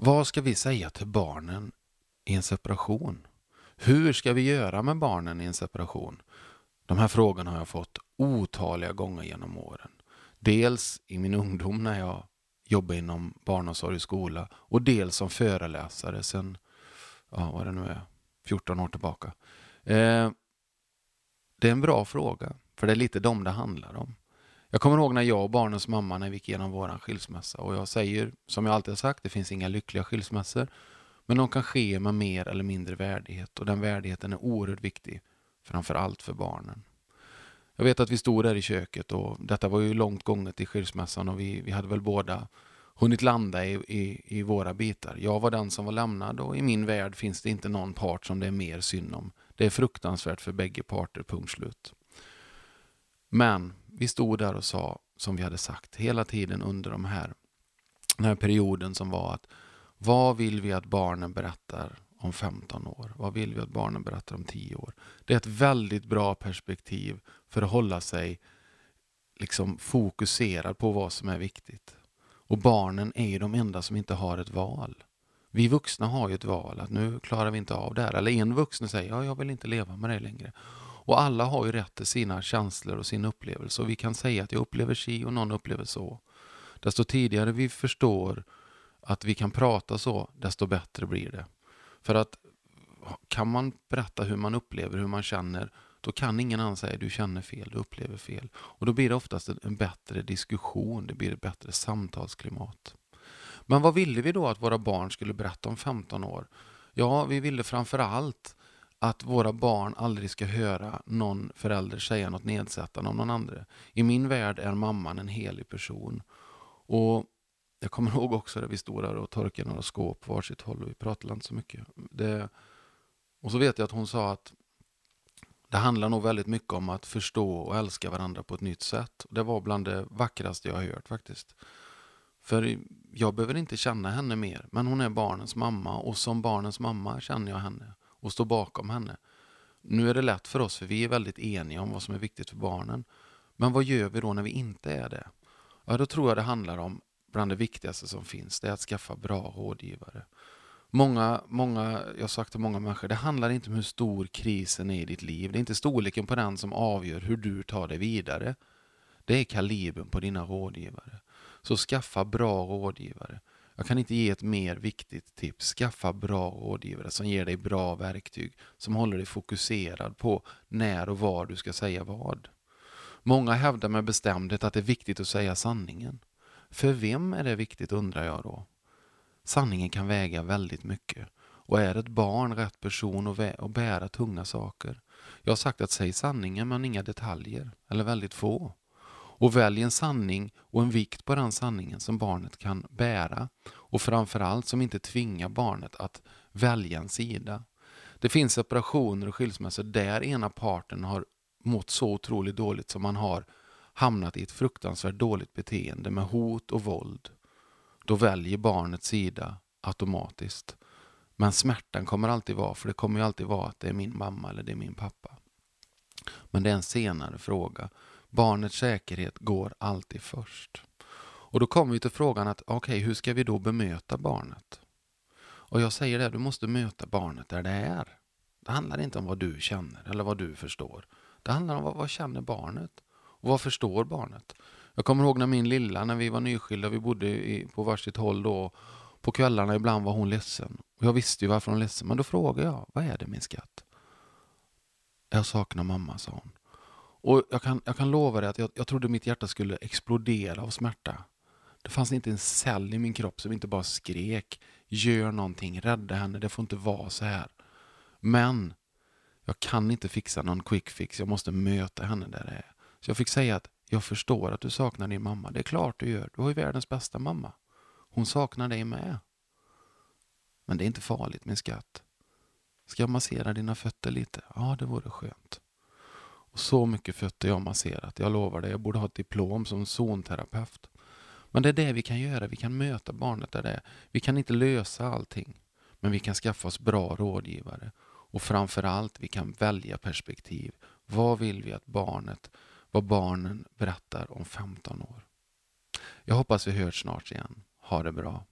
Vad ska vi säga till barnen i en separation? Hur ska vi göra med barnen i en separation? De här frågorna har jag fått otaliga gånger genom åren. Dels i min ungdom när jag jobbade inom barnomsorg och skola och dels som föreläsare sen, ja vad det nu är, 14 år tillbaka. Eh, det är en bra fråga, för det är lite dem det handlar om. Jag kommer ihåg när jag och barnens mamma när vi gick igenom vår skilsmässa och jag säger, som jag alltid har sagt, det finns inga lyckliga skilsmässor. Men de kan ske med mer eller mindre värdighet och den värdigheten är oerhört viktig, framför allt för barnen. Jag vet att vi stod där i köket och detta var ju långt gånget i skilsmässan och vi, vi hade väl båda hunnit landa i, i, i, våra bitar. Jag var den som var lämnad och i min värld finns det inte någon part som det är mer synd om. Det är fruktansvärt för bägge parter, punkt slut. Men vi stod där och sa, som vi hade sagt hela tiden under de här, den här perioden som var att vad vill vi att barnen berättar om 15 år? Vad vill vi att barnen berättar om 10 år? Det är ett väldigt bra perspektiv för att hålla sig liksom fokuserad på vad som är viktigt. Och barnen är ju de enda som inte har ett val. Vi vuxna har ju ett val, att nu klarar vi inte av det här. Eller en vuxen säger, ja, jag vill inte leva med det längre. Och alla har ju rätt till sina känslor och sin upplevelse. Och vi kan säga att jag upplever si och någon upplever så. Desto tidigare vi förstår att vi kan prata så, desto bättre blir det. För att kan man berätta hur man upplever, hur man känner, då kan ingen annan säga du känner fel, du upplever fel. Och då blir det oftast en bättre diskussion, det blir ett bättre samtalsklimat. Men vad ville vi då att våra barn skulle berätta om 15 år? Ja, vi ville framför allt att våra barn aldrig ska höra någon förälder säga något nedsättande om någon andra. I min värld är mamman en helig person. Och jag kommer ihåg också när vi stod där och torkade några skåp på varsitt håll och vi pratade inte så mycket. Det, och så vet jag att hon sa att det handlar nog väldigt mycket om att förstå och älska varandra på ett nytt sätt. Det var bland det vackraste jag har hört faktiskt. För jag behöver inte känna henne mer, men hon är barnens mamma och som barnens mamma känner jag henne och står bakom henne. Nu är det lätt för oss för vi är väldigt eniga om vad som är viktigt för barnen. Men vad gör vi då när vi inte är det? Ja, då tror jag det handlar om bland det viktigaste som finns, det är att skaffa bra rådgivare. Många, många, jag har sagt till många människor, det handlar inte om hur stor krisen är i ditt liv. Det är inte storleken på den som avgör hur du tar dig vidare. Det är kalibern på dina rådgivare. Så skaffa bra rådgivare. Jag kan inte ge ett mer viktigt tips. Skaffa bra rådgivare som ger dig bra verktyg, som håller dig fokuserad på när och var du ska säga vad. Många hävdar med bestämdhet att det är viktigt att säga sanningen. För vem är det viktigt undrar jag då? Sanningen kan väga väldigt mycket. Och är ett barn rätt person att bära tunga saker? Jag har sagt att säg sanningen men inga detaljer, eller väldigt få. Och välj en sanning och en vikt på den sanningen som barnet kan bära och framförallt som inte tvingar barnet att välja en sida. Det finns separationer och skilsmässor där ena parten har mått så otroligt dåligt som man har hamnat i ett fruktansvärt dåligt beteende med hot och våld. Då väljer barnet sida automatiskt. Men smärtan kommer alltid vara, för det kommer ju alltid vara att det är min mamma eller det är min pappa. Men det är en senare fråga. Barnets säkerhet går alltid först. Och då kommer vi till frågan att okej, okay, hur ska vi då bemöta barnet? Och jag säger det, du måste möta barnet där det är. Det handlar inte om vad du känner eller vad du förstår. Det handlar om vad, vad känner barnet? Och vad förstår barnet? Jag kommer ihåg när min lilla, när vi var nyskilda, vi bodde i, på varsitt håll då. På kvällarna ibland var hon ledsen. Och jag visste ju varför hon var ledsen. Men då frågade jag, vad är det min skatt? Jag saknar mamma, sa hon. Och jag kan, jag kan lova dig att jag, jag trodde mitt hjärta skulle explodera av smärta. Det fanns inte en cell i min kropp som inte bara skrek, gör någonting, rädda henne, det får inte vara så här. Men jag kan inte fixa någon quick fix, jag måste möta henne där det är. Så jag fick säga att jag förstår att du saknar din mamma. Det är klart du gör. Du har ju världens bästa mamma. Hon saknar dig med. Men det är inte farligt min skatt. Ska jag massera dina fötter lite? Ja, det vore skönt. Så mycket fötter jag har masserat. Jag lovar dig, jag borde ha ett diplom som zonterapeut. Men det är det vi kan göra. Vi kan möta barnet där det är. Vi kan inte lösa allting. Men vi kan skaffa oss bra rådgivare. Och framförallt, vi kan välja perspektiv. Vad vill vi att barnet vad barnen berättar om 15 år. Jag hoppas vi hörs snart igen. Ha det bra.